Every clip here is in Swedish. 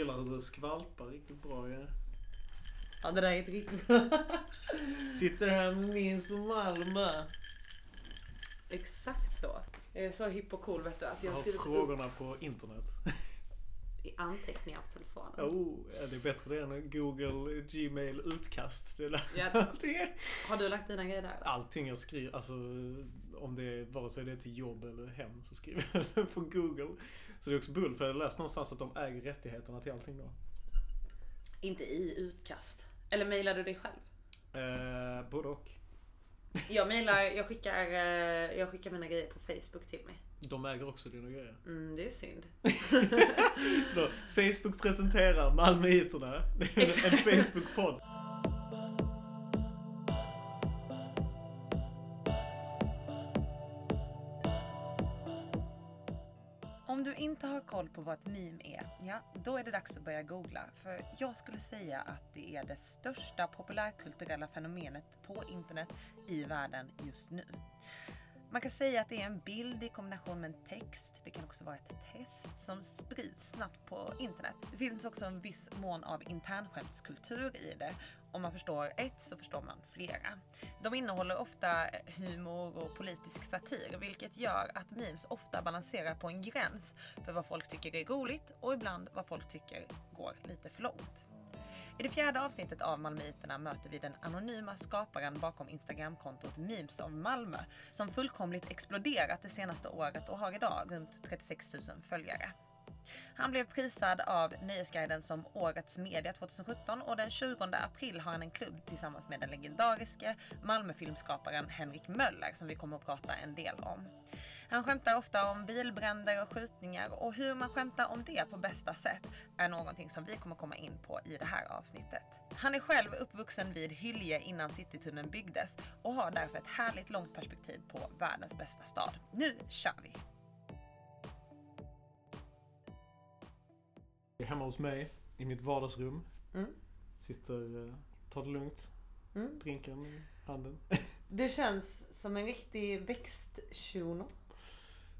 gillar hur det skvalpar riktigt bra ju. Ja, det där är inte riktigt bra. Sitter här med min som Malmö. Exakt så. Jag är så hipp och cool vet du att jag Jag har skrivit upp frågorna på internet. i anteckningar på telefonen. Oh, ja, det är bättre det än Google Gmail utkast. Det är Ja. Har du lagt dina grejer där? eller? Allting jag skriver, alltså om det är, vare sig det är till jobb eller hem så skriver jag det på Google. Så det är också bull för jag har läst någonstans att de äger rättigheterna till allting då. Inte i utkast. Eller mejlar du dig själv? Eh, både och. Jag mejlar, jag skickar, eh, jag skickar mina grejer på Facebook till mig. De äger också dina grejer. Mm, det är synd. Så då, Facebook presenterar Malmöiterna. En. Facebook-podd. Om du inte har koll på vad ett meme är, ja, då är det dags att börja googla. För jag skulle säga att det är det största populärkulturella fenomenet på internet i världen just nu. Man kan säga att det är en bild i kombination med en text. Det kan också vara ett test som sprids snabbt på internet. Det finns också en viss mån av internskämtskultur i det. Om man förstår ett så förstår man flera. De innehåller ofta humor och politisk satir, vilket gör att memes ofta balanserar på en gräns för vad folk tycker är roligt och ibland vad folk tycker går lite för långt. I det fjärde avsnittet av Malmöiterna möter vi den anonyma skaparen bakom Instagramkontot Memes of Malmö som fullkomligt exploderat det senaste året och har idag runt 36 000 följare. Han blev prisad av Nöjesguiden som Årets Media 2017 och den 20 april har han en klubb tillsammans med den legendariske Malmöfilmskaparen Henrik Möller som vi kommer att prata en del om. Han skämtar ofta om bilbränder och skjutningar och hur man skämtar om det på bästa sätt är någonting som vi kommer komma in på i det här avsnittet. Han är själv uppvuxen vid Hylje innan Citytunneln byggdes och har därför ett härligt långt perspektiv på världens bästa stad. Nu kör vi! Jag är hemma hos mig, i mitt vardagsrum. Mm. Sitter, eh, tar det lugnt. Mm. Drinken i handen. Det känns som en riktig växtshuno.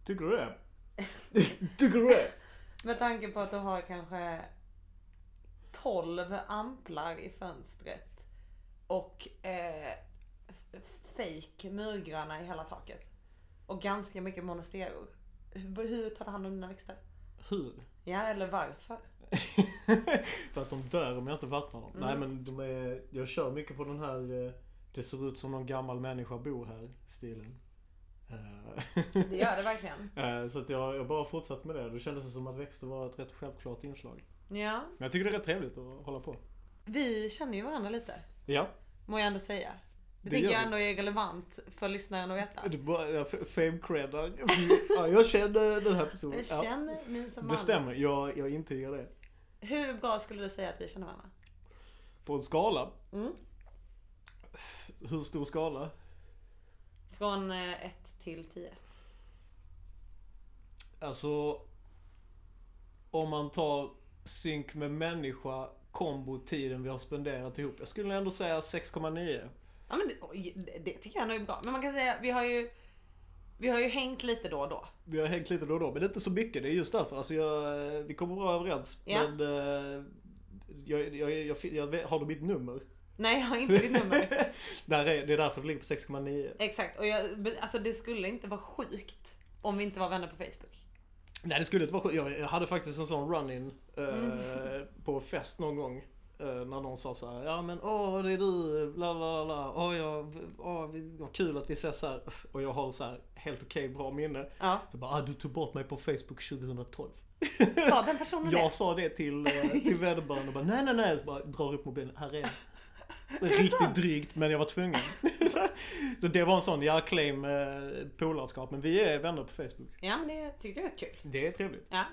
Tycker du det? Tycker du det? Med tanke på att du har kanske 12 amplar i fönstret. Och eh, fake murgröna i hela taket. Och ganska mycket monasteror. Hur, hur tar du hand om dina växter? Hur? Ja, eller varför? För att de dör om jag inte vattnar dem. Mm. Nej men de är, jag kör mycket på den här, eh, det ser ut som någon gammal människa bor här stilen. Eh, Det gör det verkligen. eh, Så att jag, jag bara fortsatt med det. Då kändes det som att växter var ett rätt självklart inslag. Ja. Men jag tycker det är rätt trevligt att hålla på. Vi känner ju varandra lite. Ja. Må jag ändå säga. Det, Det gör jag ändå är relevant för lyssnaren att veta. Du bara, jag f- fame-creddar. Ja, jag känner den här personen. Jag Ja. känner min som Det man. stämmer, jag, jag intygar det. Hur bra skulle du säga att vi känner varandra? På en skala. Mm. Hur stor skala? Från 1 till 10. Alltså, om man tar synk med människa, kombo tiden vi har spenderat ihop. Jag skulle ändå säga 6,9. Ja men det, det, tycker jag nog är bra. Men man kan säga, vi har ju vi har ju hängt lite då och då. Vi har hängt lite då och då, men det är inte så mycket. Det är just därför. Alltså jag, vi kommer bra överens. Ja. Men eh, jag, jag, jag, jag, har du mitt nummer? Nej jag har inte ditt nummer. Där är, det är därför det ligger på 6,9. Exakt. Och jag, alltså det skulle inte vara sjukt om vi inte var vänner på Facebook. Nej det skulle inte vara sjukt. Jag, jag hade faktiskt en sån run-in eh, Mm. på fest någon gång. eh, när någon sa så här, ja men åh det är du, bla bla bla, åh, jag, åh vad kul att vi ses här. Och jag har så här helt okej bra minne. Ja. Så bara, ah, du tog bort mig på Facebook 2012. Sa den personen Jag det? sa det till, eh, till vederbörande och bara, nej nej nej, så bara drar upp mobilen, här är den. Riktigt drygt men jag var tvungen. så det var en sån, jag claim eh, polarskap men vi är vänner på Facebook. Ja men det tyckte jag var kul. Det är trevligt. Ja.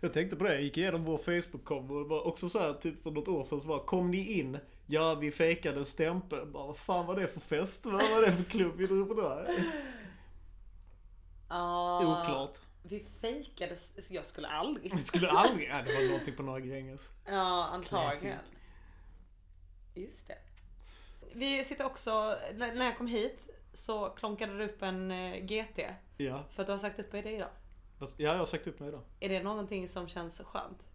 Jag tänkte på det, jag gick igenom vår Facebook-kombo och det var också så här typ för något år sedan så bara kom ni in? Ja vi fejkade stämpeln. Bara vad fan var det för fest? Vad var det för klubb vi drog på där? Ja. Oklart. Vi fejkade, jag skulle aldrig. Vi skulle aldrig, ja, det var någonting på några Gränges. Ja antagligen. Classic. Just det. Vi sitter också, när jag kom hit så klonkade du upp en eh, GT. Ja, För att du har sagt upp dig idag. ja jag har sagt upp mig idag. Är det någonting som känns skönt?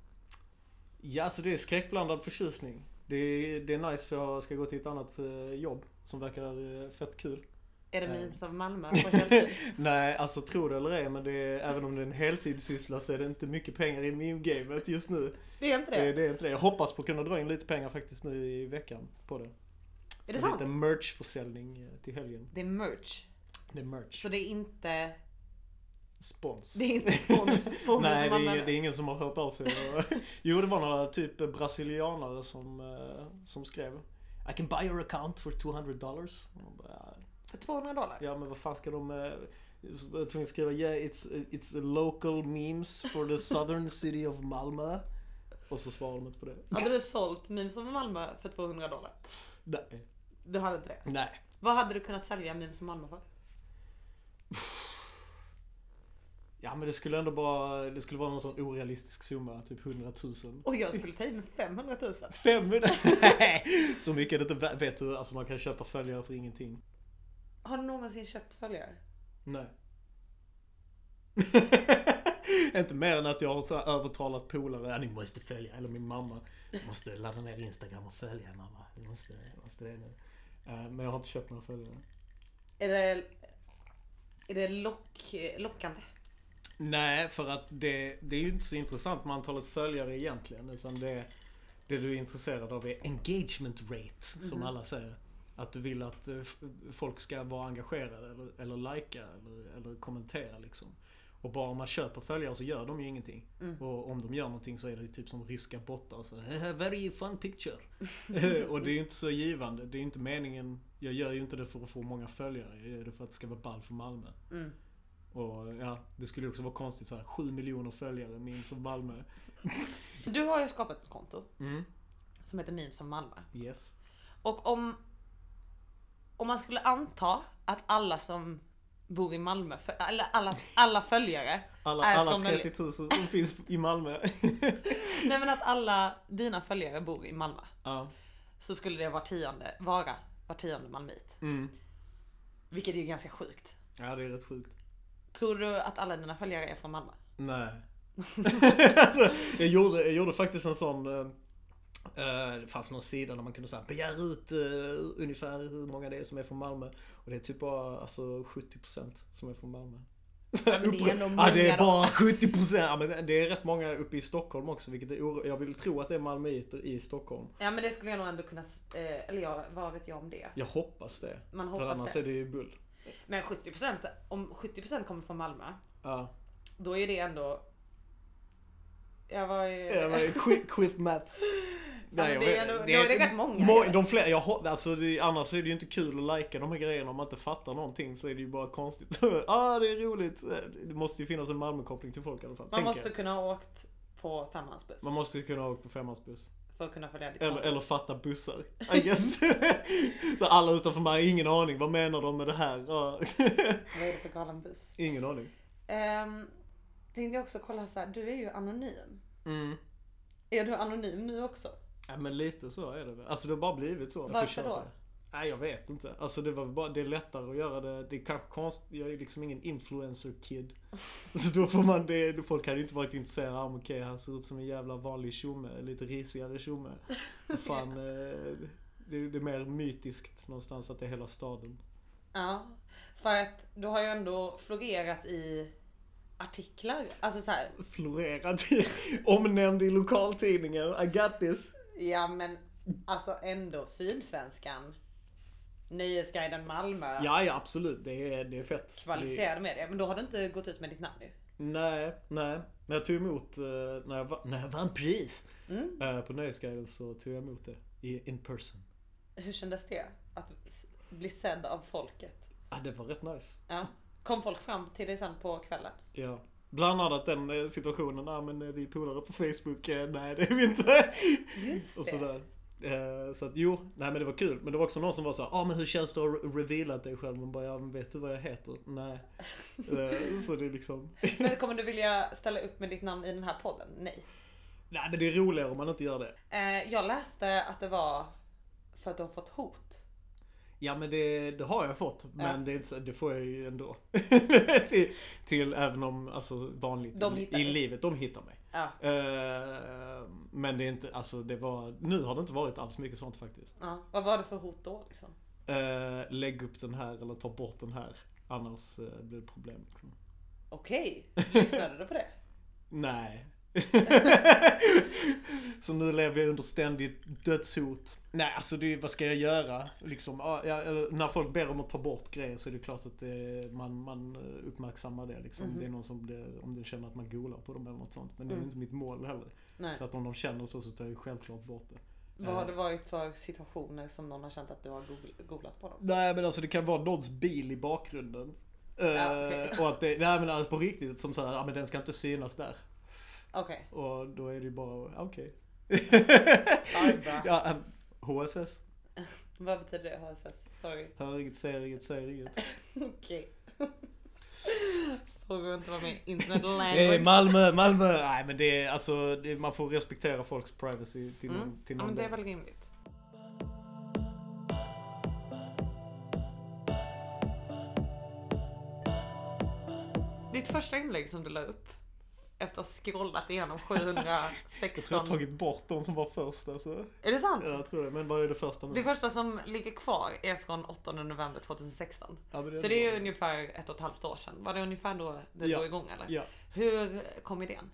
Ja, alltså det är skräckblandad förtjusning. Det är, det är nice för jag ska gå till ett annat eh, jobb som verkar eh, fett kul. Är det Eh. memes av Malmö på heltid? Nej, alltså tro det eller ej, men det är, även om det är en heltidssyssla så är det inte mycket pengar i meme-gamet just nu. Det är inte Det, det? det är inte det. Jag hoppas på att kunna dra in lite pengar faktiskt nu i veckan på det. Är det En sant? liten merch-försäljning eh, till helgen. Det är merch. Det är merch. Så det är inte, Spons. det är inte spons Nej, det är, det är ingen som har hört av sig. jo, det var några typ brasilianare som, eh, som skrev I can buy your account for 200 dollars. För 200 dollar? Ja, men vad fan ska de... eh, Jag var tvungen att skriva yeah, it's, it's a local memes for the southern city of Malmö. Och så svarade de inte på det. Hade du sålt memes av Malmö för 200 dollar? Nej. Du hade inte det? Nej. Vad hade du kunnat sälja memes av Malmö för? Ja men det skulle ändå bara, det skulle vara någon sån orealistisk summa, typ 100 000. Och jag skulle ta i med 500 000. 500? Nej, så mycket är det inte. värt. Vet du, alltså man kan köpa följare för ingenting. Har du någonsin köpt följare? Nej. inte mer än att jag har så övertalat polare, ni måste följa, eller min mamma. Du måste ladda ner Instagram och följa mamma. Du måste, måste det nu. Eh, Men jag har inte köpt några följare. Är det, är det lock, lockande? Nej, för att det, det är ju inte så intressant med antalet följare egentligen. Utan det, det du är intresserad av är engagement rate, som Mhm. alla säger. Att du vill att eh, folk ska vara engagerade eller, eller likea eller, eller kommentera liksom. Och bara om man köper följare så gör de ju ingenting. Mm. Och om de gör någonting så är det typ som ryska bottar. Så, "Eh, very fun picture. och det är ju inte så givande. Det är inte meningen. Jag gör ju inte det för att få många följare. Jag gör det för att det ska vara ball för Malmö. Mm. Och ja, det skulle också vara konstigt så här 7 miljoner följare, memes om Malmö. Du har ju skapat ett konto Mm. som heter memes av Malmö. Yes. Och om, om man skulle anta att alla som bor i Malmö, för, eller alla, alla följare, Alla, Är alla från 30 000 som finns i Malmö. nej men att alla dina följare bor i Malmö. ja. Så skulle det var tionde, vara var tionde malmöit. Mm. Vilket är ju ganska sjukt. Ja, det är rätt sjukt. Tror du att alla dina följare är från Malmö? Nej. alltså, jag, gjorde, jag gjorde faktiskt en sån... eh, det fanns någon sida där man kunde säga begär ut eh, ungefär hur många det är som är från Malmö. Och det är typ bara alltså, 70% som är från Malmö. Ja, men det är ändå ja, det är bara 70%! Ja, men det är rätt många uppe i Stockholm också, vilket är Jag vill tro att det är malmöiter i Stockholm. Ja men det skulle jag nog ändå kunna, eh, eller ja, vad vet jag om det? Jag hoppas det. Man För hoppas annars det. är det ju bull. Men 70%, om 70% kommer från Malmö, Ja. då är det ändå... Jag var ju... Ja, men quick, quick math. Ja, men det är ändå- då är det rätt många, Må, ju. de fler, jag, alltså det, annars är det ju inte kul att lajka de här grejerna om man inte fattar någonting så är det ju bara konstigt. ah, det är roligt. Det måste ju finnas en Malmökoppling till folk i alla fall. Man måste jag. kunna ha åkt på femmansbuss Man måste ju kunna åka på femmansbuss. för att kunna följa ditt Eller, eller fatta bussar. I guess. så alla utanför mig har ingen aning. Vad menar de med det här? Ja. Vad är det för galen buss? ingen aning. Um, tänkte jag också kolla så här, du är ju anonym. Mm. Är du anonym nu också? Ja men lite så är det väl. Alltså det har bara blivit så. Varför då? Nej jag vet inte. Alltså det var bara, det är lättare att göra det. Det är kanske konstigt. Jag är liksom ingen influencer kid. Så då får man det. Folk hade inte varit intresserade. Ah, okej han ser ut som en jävla vanlig tjomme. Lite risigare tjomme. Fan. eh, Det, det är mer mytiskt någonstans att det är hela staden. Ja, för att du har ju ändå florerat i artiklar. Alltså så här, Florerat. Omnämnd i lokaltidningen. I got this. ja men alltså ändå Sydsvenskan. Nöjesguiden Malmö. Ja ja absolut. Det är, det är fett. Det- Kvalificerade medier. Men då har du inte gått ut med ditt namn ju. Nej, nej. Men jag tog emot, eh, när jag, när jag vann pris Mm. eh, på Nöjesguiden så tog jag emot det i in person. Hur kändes det? Att bli sedd av folket? Ja, det var rätt nice. Ja. Kom folk fram till dig sen på kvällen? Ja. Bland annat den eh, situationen, ja men eh, vi är polare på Facebook, eh, nej det är vi inte. Just Och sådär. Så att jo, nej men det var kul. Men det var också någon som var så ja ah, men hur känns det att ha revealat dig själv? Man bara, ja men vet du vad jag heter? Nej. Så det är liksom, Men kommer du vilja ställa upp med ditt namn i den här podden? Nej. nej men det är roligare om man inte gör det. Jag läste att det var för att du har fått hot. Ja men det, det har jag fått. Men Ja. det, inte så, det får jag ju ändå. till, till även om, alltså vanligt i, i livet. De hittar mig. Ja. Eh, men det är inte, alltså det var, nu har det inte varit alls mycket sånt faktiskt. ja. Vad var det för hot då liksom? Eh, lägg upp den här eller ta bort den här. Annars eh, blir det problem. Liksom. Okej, lyssnade du på det? Nej. så nu lever jag under ständigt dödshot. Nej, alltså det, vad ska jag göra? Liksom, ja, när folk ber om att ta bort grejer så är det klart att det, man, man uppmärksammar det. Liksom. Mhm. Det är någon som blir, om de känner att man golar på dem eller något sånt. Men det är Mm. inte mitt mål heller. Nej. Så att om de känner så så tar jag ju självklart bort det. Vad har det varit för situationer som någon har känt att du har googl- googlat på dem? Nej men alltså det kan vara någons bil i bakgrunden. Ja, Eh, okej. och att det, nej men alltså på riktigt som såhär, ja men den ska inte synas där. Okej, Och då är det ju bara, okej. Starba. ja, ehm, HSS. vad betyder det HSS? Sorry. Hör inget, ser inget, säger inget. Okej. Såg du inte vad min internet language? Malmö, Malmö. Nej men det är alltså, det, man får respektera folks privacy till någon, Mm. till Ja någon men det är väl rimligt. Ditt första inlägg som du la upp efter att ha scrollat igenom Jag tror jag 716. har tagit bort de som var först alltså. Är det sant? Ja, jag tror det. Men vad är det första nu? Det första som ligger kvar är från 8 november 2016. Ja, men Så det är bra. ungefär ett och ett halvt år sedan. Var det ungefär då det Ja. drog igång eller? Ja. Hur kom idén?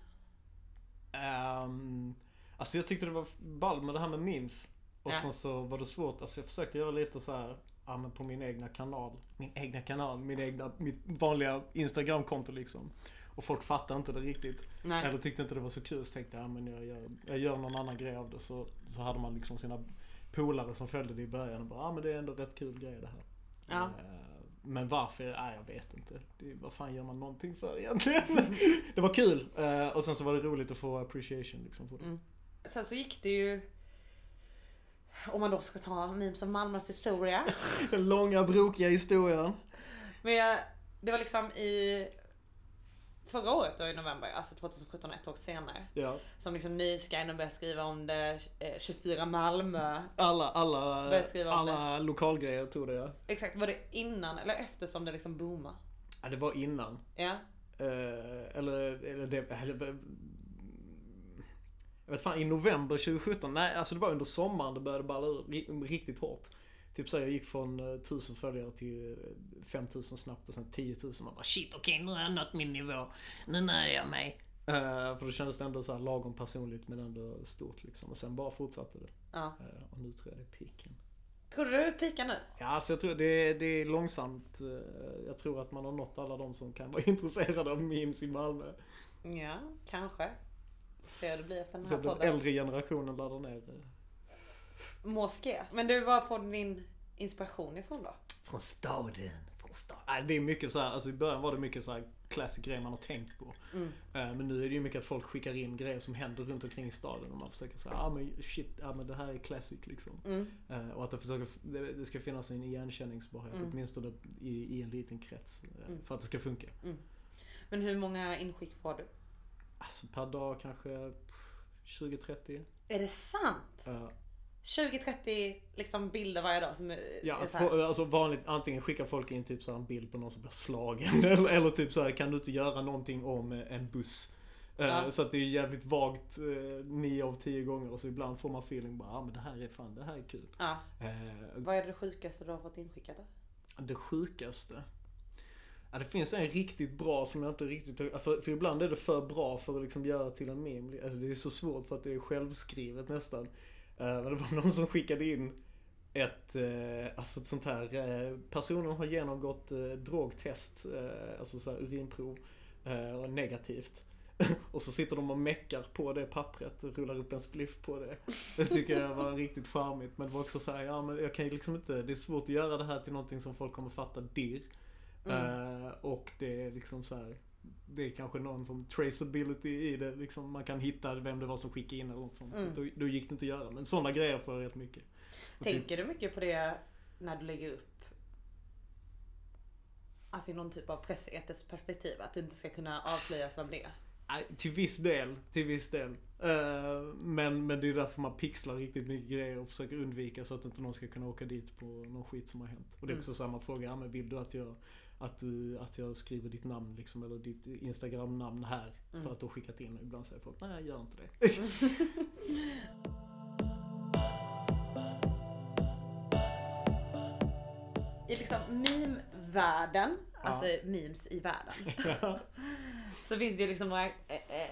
Um, alltså jag tyckte det var ball med det här med memes. Och Ja. sen så var det svårt. Alltså jag försökte göra lite så här, ja men på min egna kanal. Min egna kanal, min egna, mitt vanliga Instagramkonto liksom. Och folk fattade inte det riktigt. Nej. Eller tyckte inte det var så kul. Så tänkte jag, ja men jag gör, jag gör någon annan grej av det. Så, så hade man liksom sina polare som följde det i början och bara, ja men det är ändå rätt kul grej det här. Ja. Eh, Men varför? Nej, jag vet inte. Det, vad fan gör man någonting för egentligen? det var kul. eh, Och sen så var det roligt att få appreciation liksom på det. Mm. Sen så gick det ju om man då ska ta memes om Malmös historia. Den långa brokiga historien. Men det var liksom i förra året då i november, alltså 2017, ett år senare. Ja. Som liksom Nyskynen började skriva om det, eh, 24 Malmö. Alla, alla, alla lokalgrejer tog det ja. Exakt, var det innan eller efter som det liksom boomade? ja. Det var innan. Ja. Eh, eller, eller det, eller, jag vet fan, i november 2017, nej alltså det var under sommaren det började balla ur ri- riktigt hårt. Typ så jag gick från eh, 1000 följare till eh, 5000 snabbt och sen 10 000. Man bara shit okej nu har jag nått min nivå. Nu nöjer jag mig. Eh, för då kändes det ändå så här lagom personligt men ändå stort liksom. Och sen bara fortsatte det. ja. Eh, och nu tror jag det är piken. Tror du det pikar nu? Ja, alltså jag tror det det är långsamt. eh, Jag tror att man har nått alla de som kan vara intresserade av memes i Malmö. Ja, kanske. Se hur det blir efter den Så här den podden. äldre generationen laddar ner eh, Moské. Men du, var får du din inspiration ifrån då? Från staden. Från staden. Det är mycket så här, alltså i början var det mycket så här classic grejer man har tänkt på. Mm. Eh, Men nu är det ju mycket att folk skickar in grejer som händer runt omkring i staden och man försöker säga, ah men shit, ja men det här är classic liksom. Mm. Eh, Och att det, försöker, det ska finnas en igenkänningsbarhet, Mm. åtminstone i, i en liten krets. eh, Mm. För att det ska funka. Men hur många inskick får du? Alltså per dag kanske 20-30. Är det sant? Eh, 20-30 liksom bilder varje dag som är, Ja, är så här. alltså vanligt, antingen skickar folk in typ så en bild på någon som blir slagen eller, eller typ så här, kan du inte göra någonting om eh, en buss? Eh, Ja. Så att det är jävligt vagt eh, nio av tio gånger och så ibland får man feeling bara, ja ah, men det här är fan, det här är kul. Ja. Eh, Vad är det sjukaste du har fått inskickat då? det sjukaste? Ja, det finns en riktigt bra som jag inte riktigt för, för ibland är det för bra för att liksom göra till en meme. Alltså det är så svårt för att det är självskrivet nästan. Eh, Men det var någon som skickade in ett, eh, alltså ett sånt här, eh, personen har genomgått drogtest, alltså så här urinprov, och negativt. Och så sitter de och meckar på det pappret och rullar upp en spliff på det. Det tycker jag var riktigt charmigt. Men det var också så här, ja men jag kan ju liksom inte, det är svårt att göra det här till någonting som folk kommer fatta dirr. Mm. Och det är liksom så här. Det är kanske någon som traceability i det. Liksom man kan hitta vem det var som skickade in eller något sånt. Mm. Så då, då gick det inte att göra. Men sådana grejer får jag rätt mycket. Och typ- Tänker du mycket på det när du lägger upp Alltså i någon typ av pressetiskt perspektiv, att det inte ska kunna avslöjas vem det är. Till viss del. Till viss del. Eh, men, men det är därför man pixlar riktigt mycket grejer och försöker undvika så att inte någon ska kunna åka dit på någon skit som har hänt. Och det är också samma fråga, ja, men vill du att jag att, du, att jag skriver ditt namn liksom, eller ditt Instagram-namn här. Mm. För att du har skickat in. Och ibland säger folk, nej jag gör inte det. I liksom meme-världen, alltså memes i världen, Ja. så finns det ju liksom några eh, eh,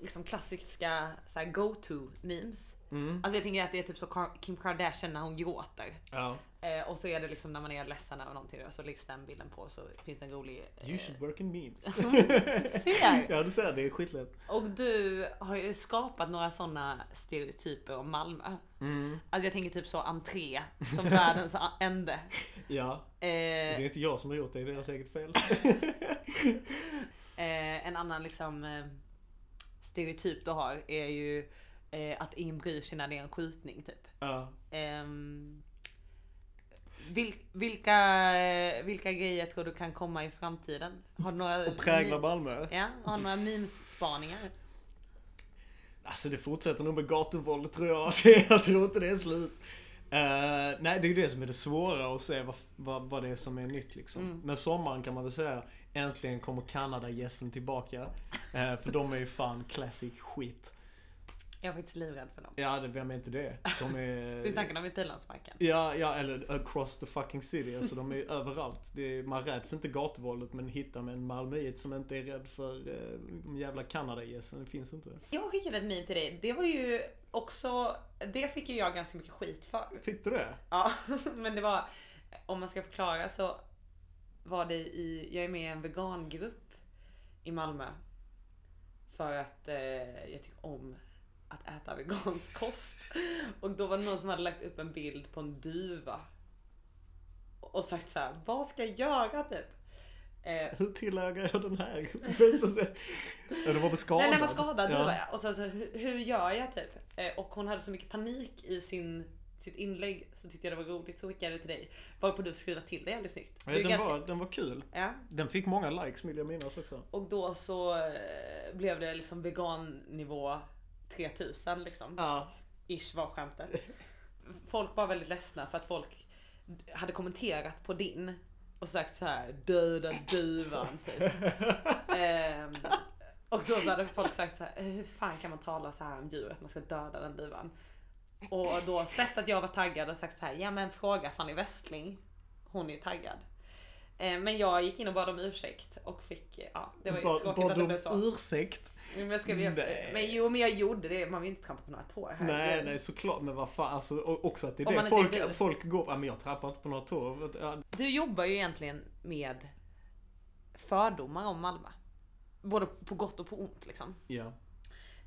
liksom klassiska så go-to memes. Mm. Alltså jag tänker att det är typ så Kim Kardashian när hon gråter. ja. Eh, och så är det liksom när man är ledsen över någonting och så läggs den bilden på så finns det en rolig... Eh, You should work in memes. ser! ja du ser, det är skitlätt. Och du har ju skapat några sådana stereotyper om Malmö. Mm. Alltså jag tänker typ så entré som världens ände. Ja, det är Eh, inte jag som har gjort det, det är deras eget fel. eh, en annan liksom eh, stereotyp du har är ju eh, att ingen bryr sig när det är en skjutning typ. ja. Ehm, vil, vilka, vilka grejer tror du kan komma i framtiden? Har du några, Och präglar Malmö. Ja, har du några memes-spaningar? Alltså det fortsätter nog med gatuvåld tror jag. jag tror inte det är slut. Eh, nej, det är ju det som är det svåra att se vad, vad, vad det är som är nytt liksom. Mm. Men sommaren kan man väl säga, äntligen kommer Kanada-gässen tillbaka. Eh, för de är ju fan classic skit. Jag är faktiskt livrädd för dem. Ja, det, vem är inte det? De är... Vi snackade om i Pildammsparken. Ja, ja, eller across the fucking city. Alltså de är överallt. Det är, man räds inte gatuvåldet men hittar man en malmöit som inte är rädd för eh, de jävla Kanada-gässen, det finns inte. Jag skickade ett meme till dig. Det var ju också, det fick ju jag ganska mycket skit för. Fick du det? Ja, men det var, om man ska förklara så var det i, jag är med i en vegangrupp i Malmö. För att eh, jag tycker om att äta vegansk kost. Och då var det någon som hade lagt upp en bild på en duva. Och sagt så här, vad ska jag göra typ? Eh, Hur tilläggar jag den här bästa sätt? Det var väl skadad? Nej, den var skadad ja. duva ja. Och så, så hur, hur gör jag typ? Eh, och hon hade så mycket panik i sin, sitt inlägg så tyckte jag det var roligt så skickade jag det till dig. Varpå du skrev till det jävligt snyggt. Ja, den, ganska- var, den var kul. Ja. Den fick många likes vill jag minnas också. Och då så eh, blev det liksom vegannivå 3000 liksom. Ja. Ish var skämtet. Folk var väldigt ledsna för att folk hade kommenterat på din och sagt så här döda duvan typ. Ehm, och då så hade folk sagt så här, hur fan kan man tala så här om djur att man ska döda den duvan? Och då sett att jag var taggad och sagt så här, ja men fråga Fanny Westling. Hon är ju taggad. Ehm, men jag gick in och bad om ursäkt och fick, ja det var ju Ba- tråkigt Bad att det blev så. om ursäkt? Men, ska, jag, Nej. men jo men jag gjorde det, man vill inte trampa på några tår. Nej, herregud. nej såklart. Men vad fan, alltså också att det är Om det folk, vill. folk går, ja men jag trappar inte på några tår. Du jobbar ju egentligen med fördomar om Malmö. Både på gott och på ont liksom. ja.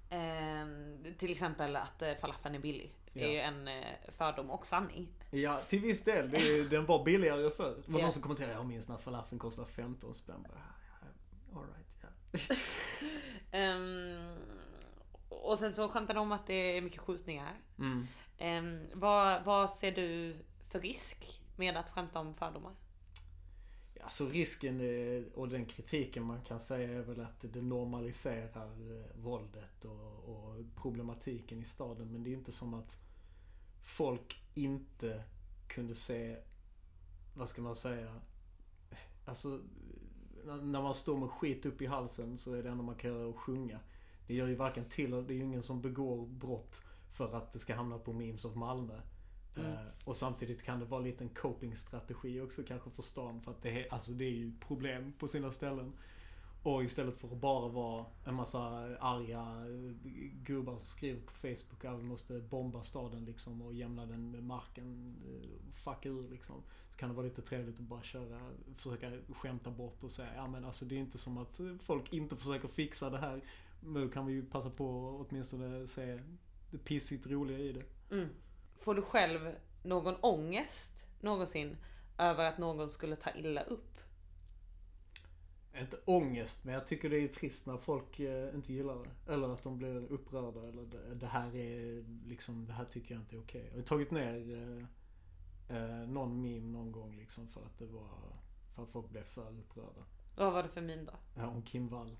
Ehm, till exempel att eh, falafeln är billig. Det är ju en eh, fördom och sanning. Ja, till viss del. Det den var billigare förr. Det var någon som kommenterade, jag minns när falafeln kostade 15 spänn. Bara, ja. Ehm, och sen så skämtar de om att det är mycket skjutningar. Mm. Ehm, vad, vad ser du för risk med att skämta om fördomar? Alltså risken eh, och den kritiken man kan säga är väl att det normaliserar eh, våldet och, och problematiken i staden. Men det är inte som att folk inte kunde se, vad ska man säga, alltså när man står med skit upp i halsen så är det enda man kan göra att sjunga. Det gör ju varken till det är ju ingen som begår brott för att det ska hamna på memes of Malmö. Mm. Eh, och samtidigt kan det vara lite en coping-strategi också kanske för stan för att det är, alltså det är ju problem på sina ställen. Och istället för att bara vara en massa arga gubbar som skriver på Facebook att vi måste bomba staden liksom och jämna den med marken, eh, fucka ur liksom. Så kan det vara lite trevligt att bara köra, försöka skämta bort och säga ja men alltså det är inte som att folk inte försöker fixa det här. Nu kan vi ju passa på att åtminstone se det pissigt roliga i det. Mm. Får du själv någon ångest någonsin över att någon skulle ta illa upp? Inte ångest, men jag tycker det är trist när folk eh, inte gillar det. Eller att de blir upprörda. Eller det, det här är liksom, det här tycker jag inte är okej. Jag har tagit ner eh, eh, någon meme någon gång liksom för att det var, för att folk blev för upprörda. Vad var det för min då? Ja, om Kim Wall.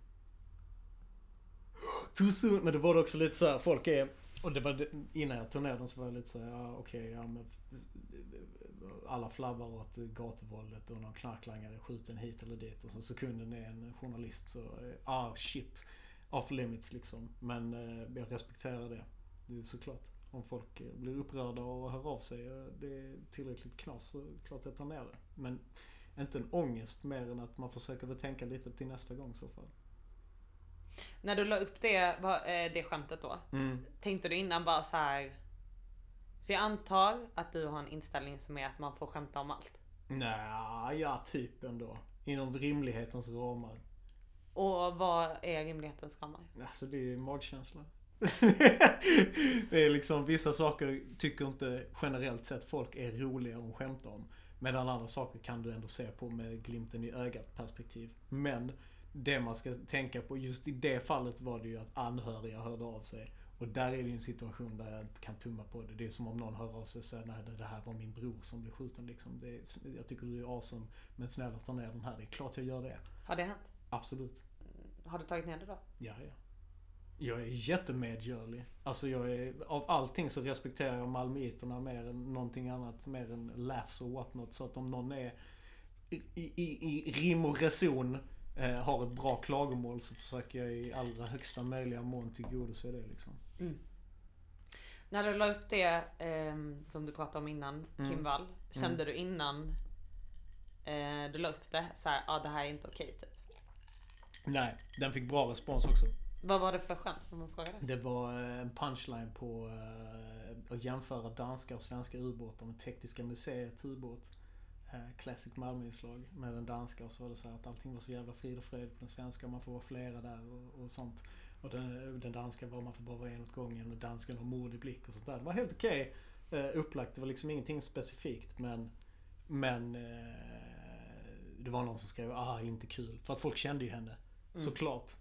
Too soon. Men det var det också lite så här, folk är, och det var det, innan jag tog ner den så var jag lite såhär, ja okej, ja men alla flabbar åt gatuvåldet och någon knarklangare är skjuten hit eller dit och så sekunden är en journalist så, eh, ah shit. Off limits liksom. Men eh, jag respekterar det. Det är såklart. Om folk eh, blir upprörda och hör av sig och det är tillräckligt knas så klart jag tar ner det. Men inte en ångest mer än att man försöker väl tänka lite till nästa gång i så fall. När du la upp det, eh, det skämtet då. Tänkte du innan bara så här. För jag antar att du har en inställning som är att man får skämta om allt. Nej, ja typ ändå. Inom rimlighetens ramar. Och vad är rimlighetens ramar? Alltså det är ju magkänsla. det är liksom vissa saker tycker inte generellt sett folk är roliga att skämta om. Medan andra saker kan du ändå se på med glimten i ögat perspektiv. Men det man ska tänka på just i det fallet var det ju att anhöriga hörde av sig. Och där är det ju en situation där jag inte kan tumma på det. Det är som om någon hör av sig och säger nej det här var min bror som blev skjuten liksom. Det är, jag tycker du är awesome men snälla ta ner den här. Det är klart jag gör det. Har det hänt? Absolut. Har du tagit ner det då? Ja, ja. Jag är jättemedgörlig. Alltså jag är, av allting så respekterar jag malmöiterna mer än någonting annat. Mer än laughs och whatnot. Så att om någon är i, i, i rim och reson eh, har ett bra klagomål så försöker jag i allra högsta möjliga mån tillgodose det liksom. När du la upp det ehm, som du pratade om innan, Mm. Kim Wall. Kände du innan eh, du la upp det så här, ja ah, det här är inte okej typ? Nej, den fick bra respons också. Vad var det för skämt? Om man frågar det? Det var eh, en punchline på eh, att jämföra danska och svenska ubåtar med Tekniska museets ubåt. Eh, Classic Malmö-inslag med den danska och så var det så här att allting var så jävla frid och fred på den svenska. Man får vara flera där och, och sånt. Och den, den danska var man får bara vara en åt gången och dansken har mod i blick och sånt där. Det var helt okej eh, upplagt. Det var liksom ingenting specifikt men men eh, det var någon som skrev ah inte kul. För att folk kände ju henne. Såklart.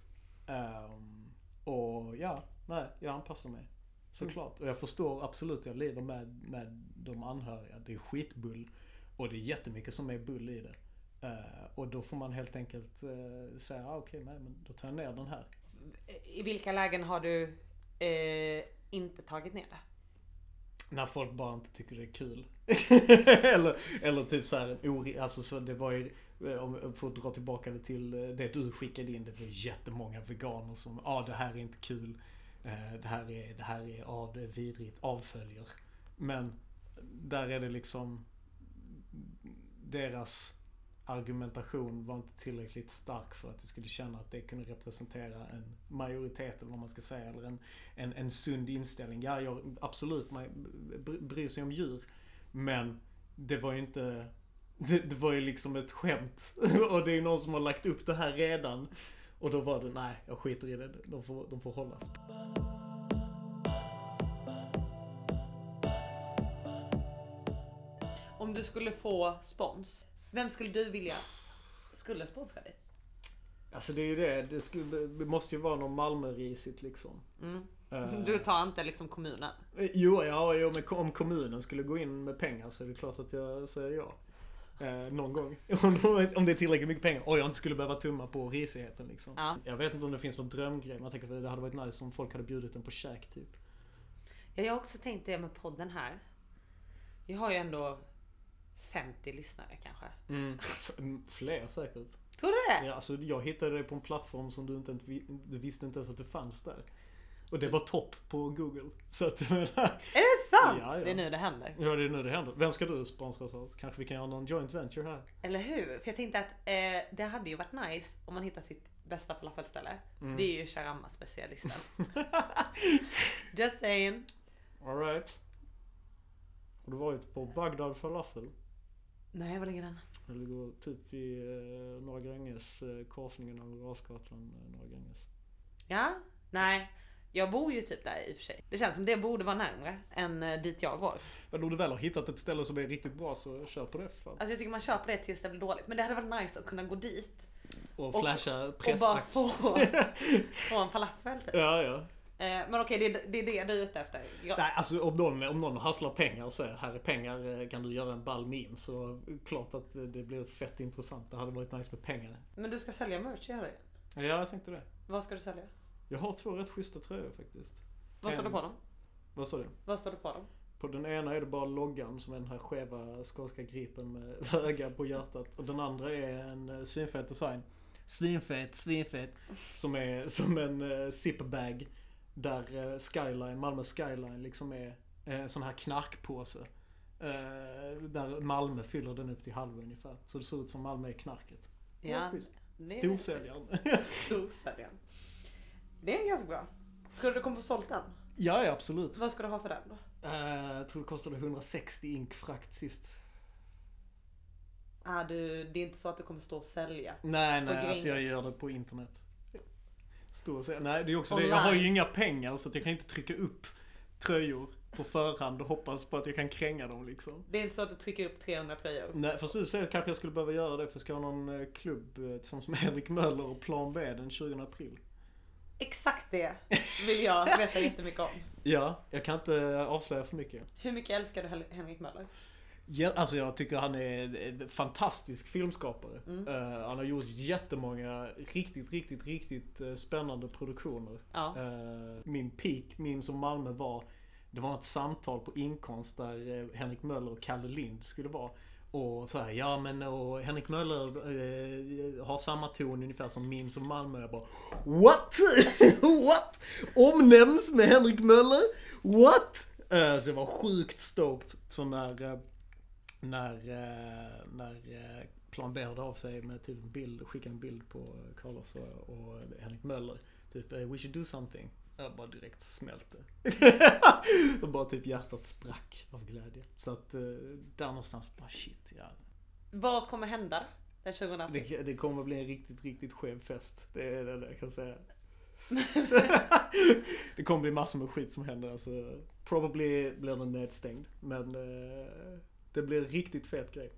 Ehm, och ja, nej, jag anpassar mig. Såklart. Och jag förstår absolut, jag lider med, med de anhöriga. Det är skitbull. Och det är jättemycket som är bull i det. Eh, och då får man helt enkelt uh, säga, ah, okej, nej men då tar jag ner den här. I vilka lägen har du eh, inte tagit ner det? När folk bara inte tycker det är kul. eller, eller typ så här, ori- alltså så det var ju, eh, om jag får dra tillbaka det till eh, det du skickade in. Det var jättemånga veganer som, ja ah, det här är inte kul. Eh, Det här är, det här är, ja det är vidrigt, avföljer. Men där är det liksom, deras argumentation var inte tillräckligt stark för att du skulle känna att det kunde representera en majoritet eller vad man ska säga. Eller en, en, en sund inställning. Ja, jag, absolut, man bryr sig om djur. Men det var ju inte... Det, det var ju liksom ett skämt. Och det är ju någon som har lagt upp det här redan. Och då var det, nej, jag skiter i det. De får, de får hållas. Om du skulle få spons, vem skulle du vilja skulle sponsra dig? Alltså det är ju det. Det, skulle, det måste ju vara någon Malmörisigt liksom. Mm. Eh, Du tar inte liksom kommunen? Eh, Jo, ja, jo, men om kommunen skulle gå in med pengar så är det klart att jag säger ja. Eh, någon gång. Om de- om det är tillräckligt mycket pengar och jag inte skulle behöva tumma på risigheten liksom. Ja. Jag vet inte om det finns någon drömgrej. Jag tänker att det hade varit nice om folk hade bjudit en på käk typ. Ja, jag har också tänkt det med podden här. Vi har ju ändå 50 lyssnare kanske. F- m- Fler säkert. Tror du det? Ja, alltså, jag hittade det på en plattform som du inte ens du visste inte ens att du fanns där. Och det var topp på Google. Så att menar, Är det sant? Ja, ja. Det är nu det händer. Ja, det är nu det händer. Vem ska du sponsras av? Kanske vi kan göra någon joint venture här? Eller hur? För jag tänkte att eh, det hade ju varit nice om man hittar sitt bästa falafelställe. Det är ju shawarma specialisten. Just saying. Alright. Har du varit på Bagdad falafel? Nej, vad ligger den? Det ligger typ i eh, Norra Gränges, eh, korsningen av Rasgatan, eh, Norra Gränges. Ja? Nej. Jag bor ju typ där i och för sig. Det känns som det borde vara närmre än eh, dit jag går. Men om du väl har hittat ett ställe som är riktigt bra så kör på det fan. Alltså jag tycker man köper det tills det blir dåligt. Men det hade varit nice att kunna gå dit Och flasha och bara pressack. få, få en falafel typ. Ja, ja. Eh, men okej, det, är- det är det du är ute efter. Ja. Nej, alltså om någon, om någon hasslar pengar och säger här är pengar, eh, kan du göra en ball meme? Så klart att eh, det blir fett intressant. Det hade varit nice med pengar. Men du ska sälja merch, gör du? Ja, jag tänkte det. Vad ska du sälja? Jag har två rätt schyssta tröjor faktiskt. Vad står det En- på dem? Vad sa du? Vad står det på dem? På den ena är det bara loggan som är den här skeva skånska gripen med öga på hjärtat. Och den andra är en svinfet design. Svinfet, svinfet. Som är som en uh, zipbag. Där eh, skyline, Malmö skyline liksom är eh, en sån här knarkpåse. Eh, där Malmö fyller den upp till halva ungefär. Så det ser ut som Malmö är knarket. Ja, schysst. det är- Storsäljaren. Storsäljaren. Det är ganska bra. Tror du du kommer få sålt den? ja, ja absolut. Vad ska du ha för den då? Eh, jag tror det kostade 160 ink frakt sist. Ah, du, det är inte så att du kommer stå och sälja. Nej, nej, alltså jag gör det på internet. Stor serie. Nej, det är också det. Jag har ju inga pengar så att jag kan inte trycka upp tröjor på förhand och hoppas på att jag kan kränga dem liksom. Det är inte så att du trycker upp 300 tröjor. Nej, fast du säger kanske jag skulle behöva göra det för jag ska ha någon eh, klubb eh, tillsammans med Henrik Möller och Plan B den 20 april. Exakt det vill jag veta jättemycket om. Ja, jag kan inte eh, avslöja för mycket. Hur mycket älskar du Henrik Möller? Ja, alltså jag tycker han är en fantastisk filmskapare. Mm. Eh, han har gjort jättemånga riktigt, riktigt, riktigt eh, spännande produktioner. Ja. Eh, min peak, min som Malmö var, det var ett samtal på inkomst där Henrik Möller och Kalle Lind skulle vara. Och så här, ja men och Henrik Möller eh, har samma ton ungefär som Mims och Malmö. Jag bara What? What? Omnämns med Henrik Möller? What? Eh, så jag var sjukt stoked. Så när, eh, när, eh, när eh, Plan B hörde av sig med typ en bild, skickade en bild på Carlos och, och Henrik Möller. Typ eh, we should do something. Jag bara direkt smälte. och bara typ hjärtat sprack av glädje. Så att där någonstans bara shit ja. Vad kommer hända den 20 april? Det, det kommer bli en riktigt, riktigt skev fest. Det är det jag kan säga. det kommer bli massor med skit som händer. Alltså, probably blir den nedstängd. Men det blir en riktigt fet grej.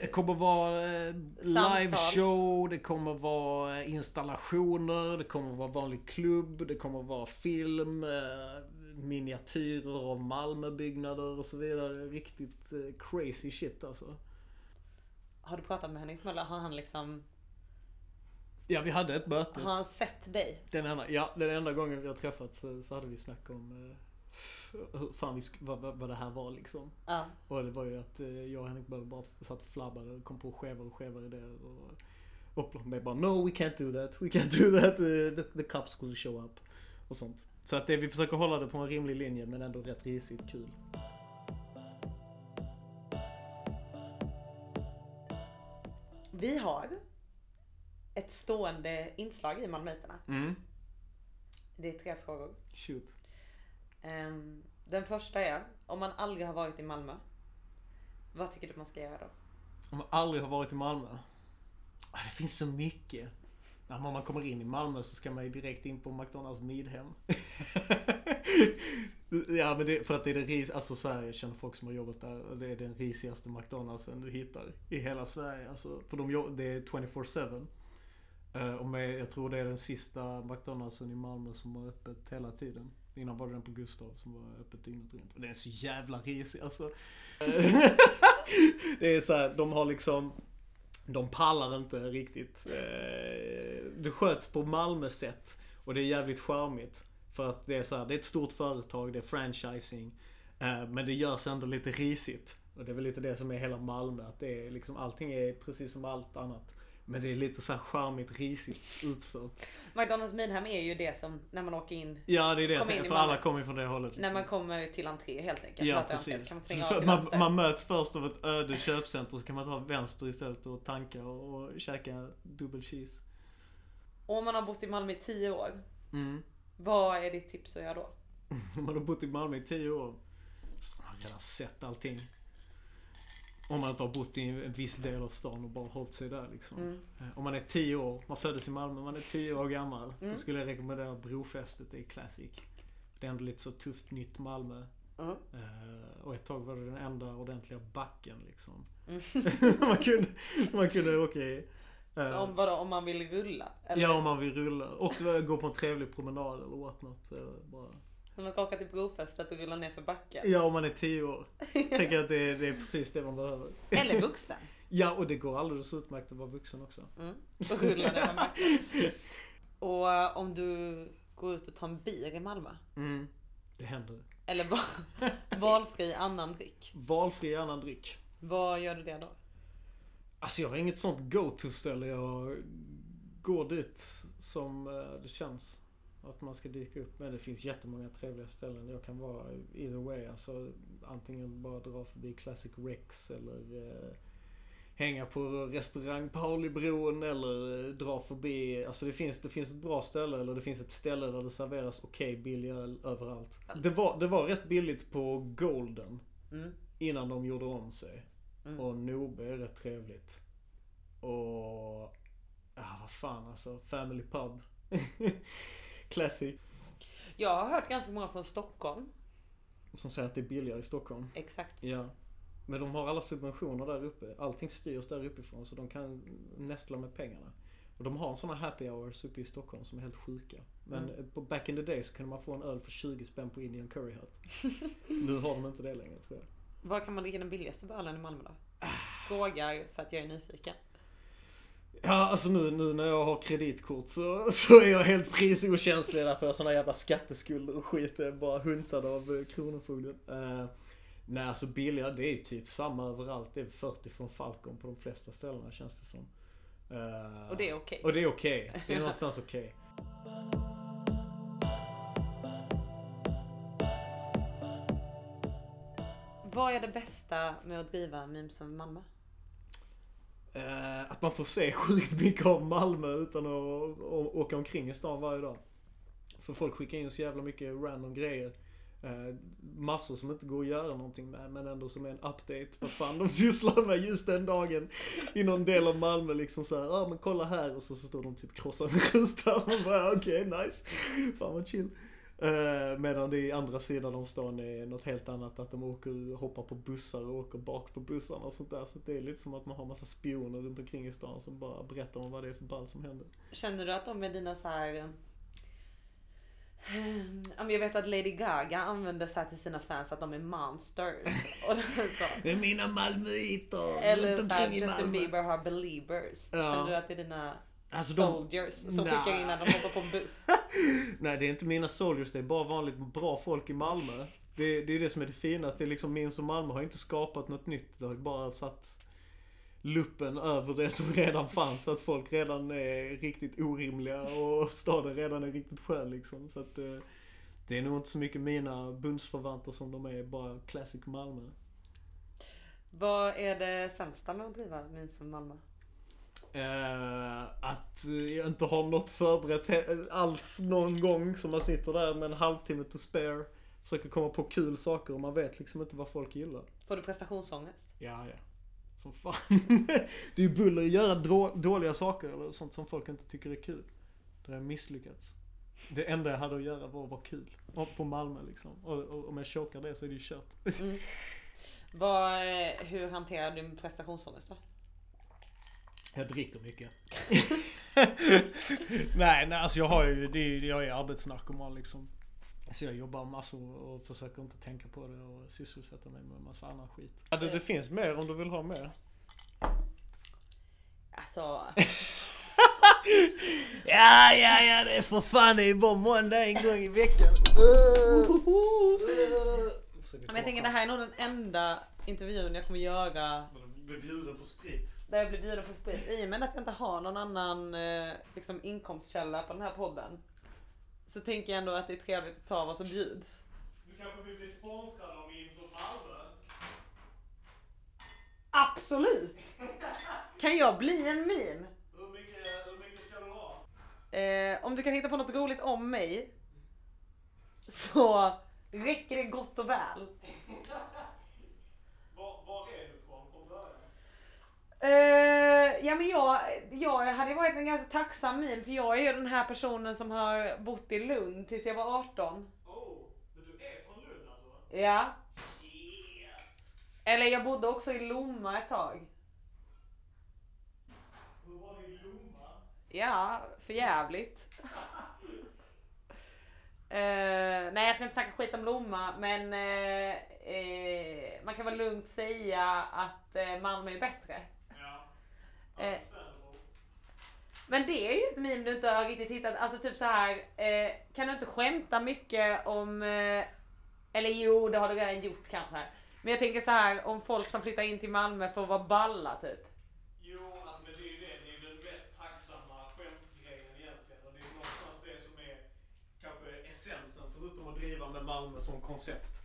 Det kommer vara eh, liveshow, det kommer vara eh, installationer, det kommer vara vanlig klubb, det kommer vara film, eh, miniatyrer av Malmöbyggnader och så vidare. Riktigt crazy shit alltså. Har du pratat med Henrik Möller? Har han liksom, Ja, vi hade ett möte. har han sett dig? Den enda, ja, den enda gången vi har träffats så, så hade vi snack om hur fan vi, vad, vad, det här var liksom. Ja. Och det var ju att eh, jag och Henrik bara satt och flabbade och kom på skevare och skevare idéer. Och och med bara No we can't do that, we can't do that, eh, the, the cops will show up. Och sånt. Så att det, vi försöker hålla det på en rimlig linje men ändå rätt risigt kul. Vi har ett stående inslag i Malmöiterna. Mm. Det är tre frågor. Shoot. Ehm, den första är, om man aldrig har varit i Malmö, vad tycker du man ska göra då? Om man aldrig har varit i Malmö? Ah, det finns så mycket. När man kommer in i Malmö så ska man ju direkt in på McDonalds Midhem. ja men det, för att det är den ris, alltså så här, jag känner folk som har jobbat där och det är den risigaste McDonaldsen du hittar i hela Sverige. Alltså, för de, det är 24-7. Eh, och med, jag tror det är den sista McDonaldsen i Malmö som har öppet hela tiden. Innan var det den på Gustav som var öppet dygnet runt. Och den är så jävla risig alltså. det är så här, de har liksom de pallar inte riktigt. Eh, det sköts på Malmö-sätt och det är jävligt charmigt. För att det är så här, det är ett stort företag, det är franchising. Eh, men det görs ändå lite risigt. Och det är väl lite det som är hela Malmö. Att det är liksom, allting är precis som allt annat. Men det är lite så här charmigt, risigt utfört. McDonalds Midhem är ju det som, när man åker in, Ja, det är in det. För Malmö. alla kommer ju från det hållet. när Liksom. man kommer till entré helt enkelt. Ja, precis. Man för, man, man möts först av ett öde köpcenter så kan man ta vänster istället och tanka och, och käka dubbel cheese. Och om man har bott i Malmö i 10 år, Mm. vad är ditt tips att göra då? Om man har bott i Malmö i 10 år så har man redan sett allting. Om man inte har bott i en viss del av stan och bara hållit sig där liksom. Mm. Eh, Om man är 10 år, man föddes i Malmö, man är 10 år gammal. Mm. Då skulle jag rekommendera Brofästet, det är classic. Det är ändå lite så tufft nytt Malmö. Mm. Eh, och ett tag var det den enda ordentliga backen liksom. Mm. man, kunde, man kunde åka i. Eh, Så om, vadå, om man vill rulla? Eller ja, om man vill rulla. Och gå på en trevlig promenad eller what not. Bara. När man ska åka till brofästet och rulla ner för backen? Ja, om man är 10 år. Tänker att det är, det är precis det man behöver. Eller vuxen? Ja, och det går alldeles utmärkt att vara vuxen också. Mm. Och rulla ner för backen. Och eh, om du går ut och tar en bir i Malmö? Mm. Det händer. Eller va- valfri annan dryck. Valfri annan dryck. Vad gör du det då? Alltså jag har inget sånt go-to-ställe. Jag går dit som eh, det känns att man ska dyka upp. Men det finns jättemånga trevliga ställen. Jag kan vara either way. Alltså antingen bara dra förbi Classic Rex eller eh, hänga på restaurang Paulibron eller eh, dra förbi. Alltså det finns, det finns ett bra ställe eller det finns ett ställe där det serveras okej billig öl överallt. Det var, det var rätt billigt på Golden Mm. innan de gjorde om sig. Mm. Och Nobe är rätt trevligt. Och... Ja, vad fan alltså. Family Pub. Classic. Jag har hört ganska många från Stockholm. Som säger att det är billigare i Stockholm. Exakt. Ja. Men de har alla subventioner där uppe. Allting styrs där uppifrån så de kan nästla med pengarna. Och de har en sån här happy hours uppe i Stockholm som är helt sjuka. Men Mm. på back in the day så kunde man få en öl för 20 spänn på Indian Curry Hut. nu har de inte det längre tror jag. Var kan man dricka den billigaste ölen i Malmö då? Frågar för att jag är nyfiken. Ja, alltså nu, nu när jag har kreditkort så, så är jag helt prisokänslig där för såna jävla skatteskulder och skit. Jag är bara hunsad av eh, Kronofogden. Uh, nej, alltså billiga, det är typ samma överallt. Det är 40 från Falcon på de flesta ställena känns det som. Eh, Och det är okej. Och det är okej. Det är någonstans okej. Vad är det bästa med att driva Mimsum Malmö? Eh, att man får se sjukt mycket av Malmö utan att å- åka omkring i stan varje dag. För folk skickar in så jävla mycket random grejer. Eh, massor som inte går att göra någonting med men ändå som är en update vad fan de sysslar med just den dagen. I någon del av Malmö liksom såhär, ja ah, men kolla här och så, så står de typ krossar en ruta man bara okej nice. Fan vad chill. Eh, medan det i andra sidan av stan är något helt annat. Att de åker, hoppar på bussar och åker bak på bussarna och sånt där. Så det är lite som att man har massa spioner runt omkring i stan som bara berättar om vad det är för ball som händer. Känner du att de är dina så här... eh, jag vet att Lady Gaga använder så här till sina fans att de är monsters. Och så. Det är mina malmöiter Eller så här, Justin. Bieber har believers. Ja. Känner du att det är dina Alltså de, soldiers som Nah. skickar in när de hoppar på en buss? nej det är inte mina soldiers, det är bara vanligt bra folk i Malmö. Det, det är det som är det fina, att det är liksom Memes och Malmö har inte skapat något nytt. Det har bara satt luppen över det som redan fanns. Så att folk redan är riktigt orimliga och staden redan är riktigt skön liksom. Så att eh, det är nog inte så mycket mina bundsförvanter som de är, bara classic Malmö. Vad är det sämsta med att driva Mimsum Malmö? Eh, att jag inte har något förberett alls någon gång. Så man sitter där med en halvtimme to spare. Försöker komma på kul saker och man vet liksom inte vad folk gillar. Får du prestationsångest? Ja, ja. Som fan. det är ju buller att göra dåliga saker eller sånt som folk inte tycker är kul. Det har jag misslyckats. Det enda jag hade att göra var att vara kul. Och på Malmö liksom. Och, och om jag chokar det så är det ju kört. Mm. Vad, eh, hur hanterar du prestationsångest då? Jag dricker mycket. nej, nej, alltså jag har ju, det, är- jag är arbetsnarkoman liksom. Så jag jobbar massor och försöker inte tänka på det och sysselsätta mig med massa annan skit. Ja, det, det finns mer om du vill ha mer. Alltså, Ja, ja, ja, det är för fan, det är bara måndag en gång i veckan. men jag tänker det här är nog den enda intervjun jag kommer göra Blir bjuden på sprit. Där jag blir bjuden på sprit. I och med att jag inte har någon annan eh, liksom, inkomstkälla på den här podden. Så tänker jag ändå att det är trevligt att ta vad som bjuds. Du kanske vill bli sponsrad av min som Malmö? Absolut! Kan jag bli en meme? Hur mycket, hur mycket ska du ha? Eh, om du kan hitta på något roligt om mig så räcker det gott och väl. Var, var är du från från början? Eh, ja men jag, jag hade varit en ganska tacksam min för jag är ju den här personen som har bott i Lund tills jag var 18. Oh, men du är från Lund alltså? Ja. Shit. Eller jag bodde också i Lomma ett tag. Hur var det i Lomma? Ja, för jävligt. Eh, nej jag ska inte snacka skit om Lomma men eh, man kan väl lugnt säga att Malmö är bättre. Eh, Men det är ju ett meme du inte har riktigt hittat. Alltså typ så här. Eh, kan du inte skämta mycket om eh, Eller jo, det har du redan gjort kanske. Men jag tänker så här om folk som flyttar in till Malmö för att vara balla typ. Jo, alltså, men det är ju det. Det är ju den mest tacksamma skämtgrejen egentligen. Och det är ju någonstans det som är kanske essensen, förutom att driva med Malmö som koncept.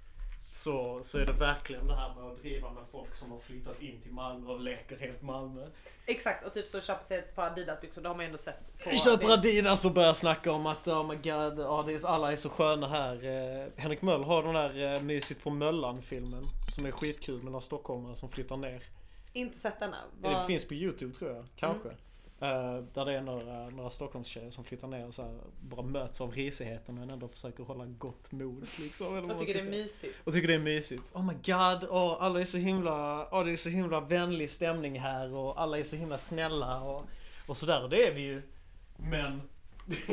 Så, så är det verkligen det här med att driva med folk som har flyttat in till Malmö och leker helt Malmö. Exakt, och typ så köper sig ett par Adidas-byxor, det har man ju ändå sett på Köper. Adidas och börjar snacka om att oh my god, det är, alla är så sköna här. Eh, Henrik Möll har den där eh, Mysigt på Möllan-filmen. Som är skitkul med några stockholmare som flyttar ner. Inte sett denna. Det Vad- finns på Youtube tror jag, kanske. Eh, där det är några, några Stockholmstjejer som flyttar ner och så här, bara möts av risigheten men ändå försöker hålla gott mod. Liksom, eller man tycker det är mysigt. Och tycker det är mysigt. Oh my god, oh, alla är så himla, oh, det är så himla vänlig stämning här och alla är så himla snälla och, och sådär. Och det är vi ju. Men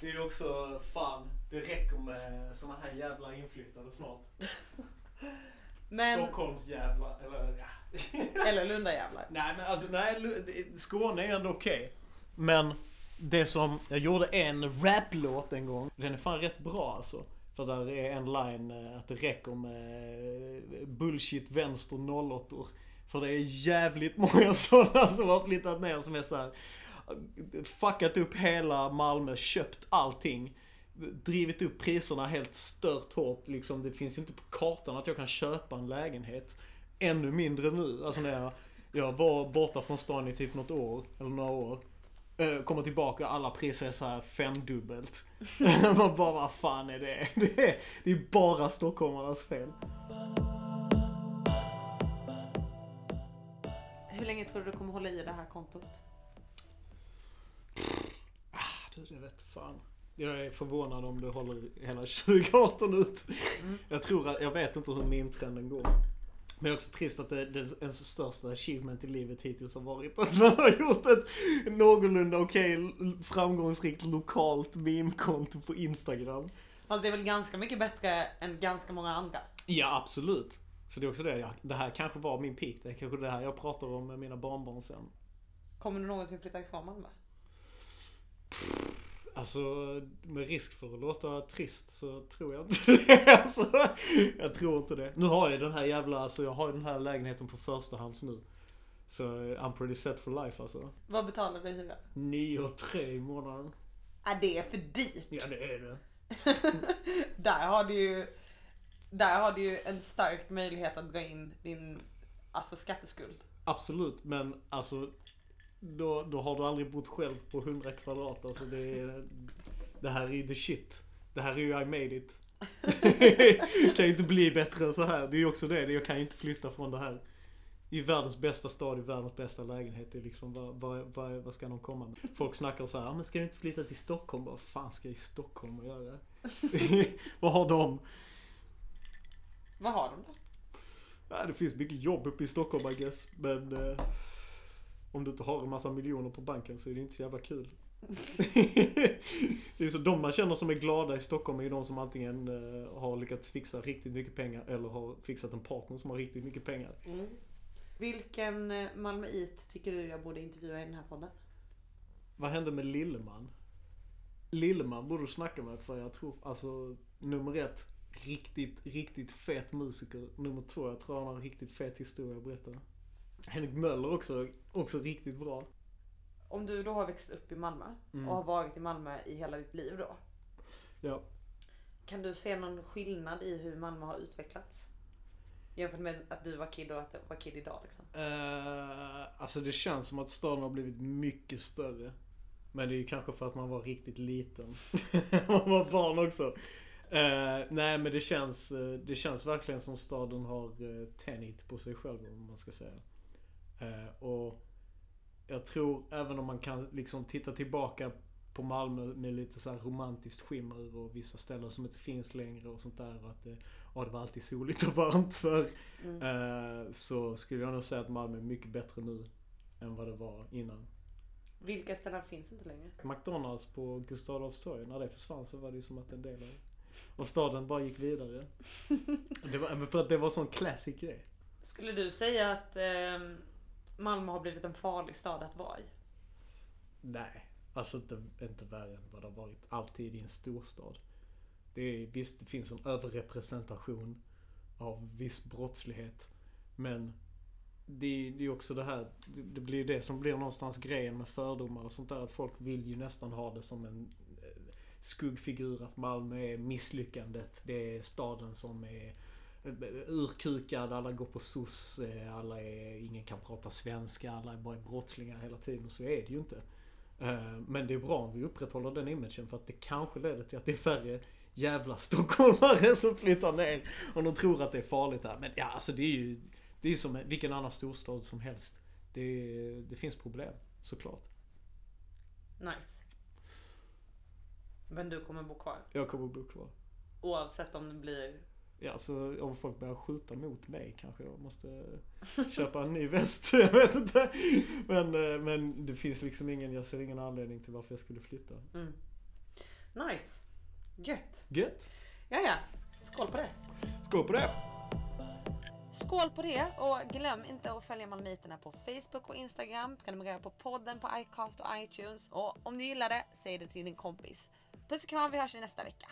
det är ju också, fan, det räcker med såna här jävla inflyttade snart. Men, Stockholmsjävlar, eller ja. eller Lundajävlar. Nej men alltså, nej, Skåne är ändå okej. Men det som, jag gjorde en raplåt en gång. Den är fan rätt bra alltså. För där är en line eh, att det räcker med eh, bullshit vänster 08 För det är jävligt många sådana som har flyttat ner som är så här. Fuckat upp hela Malmö, köpt allting. Drivit upp priserna helt stört hårt liksom. Det finns inte på kartan att jag kan köpa en lägenhet. Ännu mindre nu. Alltså när jag, jag var borta från stan i typ något år, eller några år. Eh, Kommer tillbaka alla priser är så här femdubbelt. Man bara, vad fan är det? Det är, det är bara stockholmarnas fel. Hur länge tror du du kommer hålla i det här kontot? Du, det vet fan. Jag är förvånad om det håller hela 2018 ut. Mm. Jag tror att, jag vet inte hur meme-trenden går. Men också trist att det, det ens största achievement i livet hittills har varit att man har gjort ett någorlunda okej framgångsrikt lokalt meme-konto på Instagram. Fast det är väl ganska mycket bättre än ganska många andra. Ja, absolut. Så det är också det, ja, det här kanske var min peak. Det är kanske det här jag pratar om med mina barnbarn sen. Kommer du någonsin flytta ifrån Malmö? Alltså, med risk för att låta trist så tror jag inte det. Alltså, jag tror inte det. Nu har jag den här jävla, alltså jag har den här lägenheten på förstahands nu. Så I'm pretty set for life alltså. Vad betalar du i hyra? 9 och 3 i månaden. Ja, det är för dyrt. Ja det är det. Där har du ju där har du ju en stark möjlighet att dra in din alltså, skatteskuld. Absolut, men alltså då, då har du aldrig bott själv på 100 kvadrat. Alltså det, är, det här är ju the shit. Det här är ju I made it. kan ju inte bli bättre än så här. Det är ju också det, jag kan ju inte flytta från det här. I världens bästa stad, i världens bästa lägenhet. Det är liksom, vad, vad, vad, vad ska de komma med? Folk snackar så här, ah, men ska du inte flytta till Stockholm? Vad fan ska jag i Stockholm och göra? vad har de? Vad har de då? Ja, det finns mycket jobb uppe i Stockholm I guess. Men eh, om du inte har en massa miljoner på banken så är det inte så jävla kul. det är så de man känner som är glada i Stockholm är ju de som antingen eh, har lyckats fixa riktigt mycket pengar eller har fixat en partner som har riktigt mycket pengar. Vilken eh, malmöit tycker du jag borde intervjua i den här podden? Vad hände med Lilleman? Lilleman borde du snacka med för jag tror, alltså nummer ett, riktigt, riktigt fet musiker. Nummer två, jag tror han har en riktigt fet historia att berätta. Henrik Möller också, också riktigt bra. Om du då har växt upp i Malmö Mm. och har varit i Malmö i hela ditt liv då. Ja. Kan du se någon skillnad i hur Malmö har utvecklats? Jämfört med att du var kid och att du var kid idag liksom. Uh, alltså det känns som att staden har blivit mycket större. Men det är ju kanske för att man var riktigt liten. man var barn också. Eh, nej men det känns, eh, det känns verkligen som staden har uh, tänjt på sig själv om man ska säga. Eh, och jag tror även om man kan liksom titta tillbaka på Malmö med lite så romantiskt skimmer och vissa ställen som inte finns längre och sånt där. Och att det, ja, det var alltid soligt och varmt förr. Mm. Eh, så skulle jag nog säga att Malmö är mycket bättre nu än vad det var innan. Vilka ställen finns inte längre? McDonalds på Gustav Adolfs torg, när det försvann så var det ju som att en del av, av staden bara gick vidare. Det var, för att det var en sån classic grej. Skulle du säga att eh, Malmö har blivit en farlig stad att vara i? Nej, alltså inte, inte värre än vad det har varit alltid i en storstad. Det är, visst, det finns en överrepresentation av viss brottslighet. Men det, det är också det här, det, det blir det som blir någonstans grejen med fördomar och sånt där. Att folk vill ju nästan ha det som en eh, skuggfigur. Att Malmö är misslyckandet. Det är staden som är urkukad, alla går på SOS, eh, alla är, ingen kan prata svenska, alla är bara brottslingar hela tiden. Och så är det ju inte. Eh, Men det är bra om vi upprätthåller den imagen för att det kanske leder till att det är färre jävla stockholmare som flyttar ner och de tror att det är farligt här. Men ja, alltså det är ju det är som vilken annan storstad som helst. Det, det finns problem, såklart. Nice. Men du kommer bo kvar? Jag kommer bo kvar. Oavsett om det blir... Ja, så om folk börjar skjuta mot mig kanske jag måste köpa en ny väst. Jag vet inte. Men, eh, men det finns liksom ingen, jag ser ingen anledning till varför jag skulle flytta. Mm. Nice. Gött. Gött! Ja, ja. Skål på det. Skål på det! Skål på det och glöm inte att följa Malmöiterna på Facebook och Instagram. Prenumerera på podden på iCast och iTunes. Och om du gillar det, säg det till din kompis. Puss och kram, vi hörs i nästa vecka.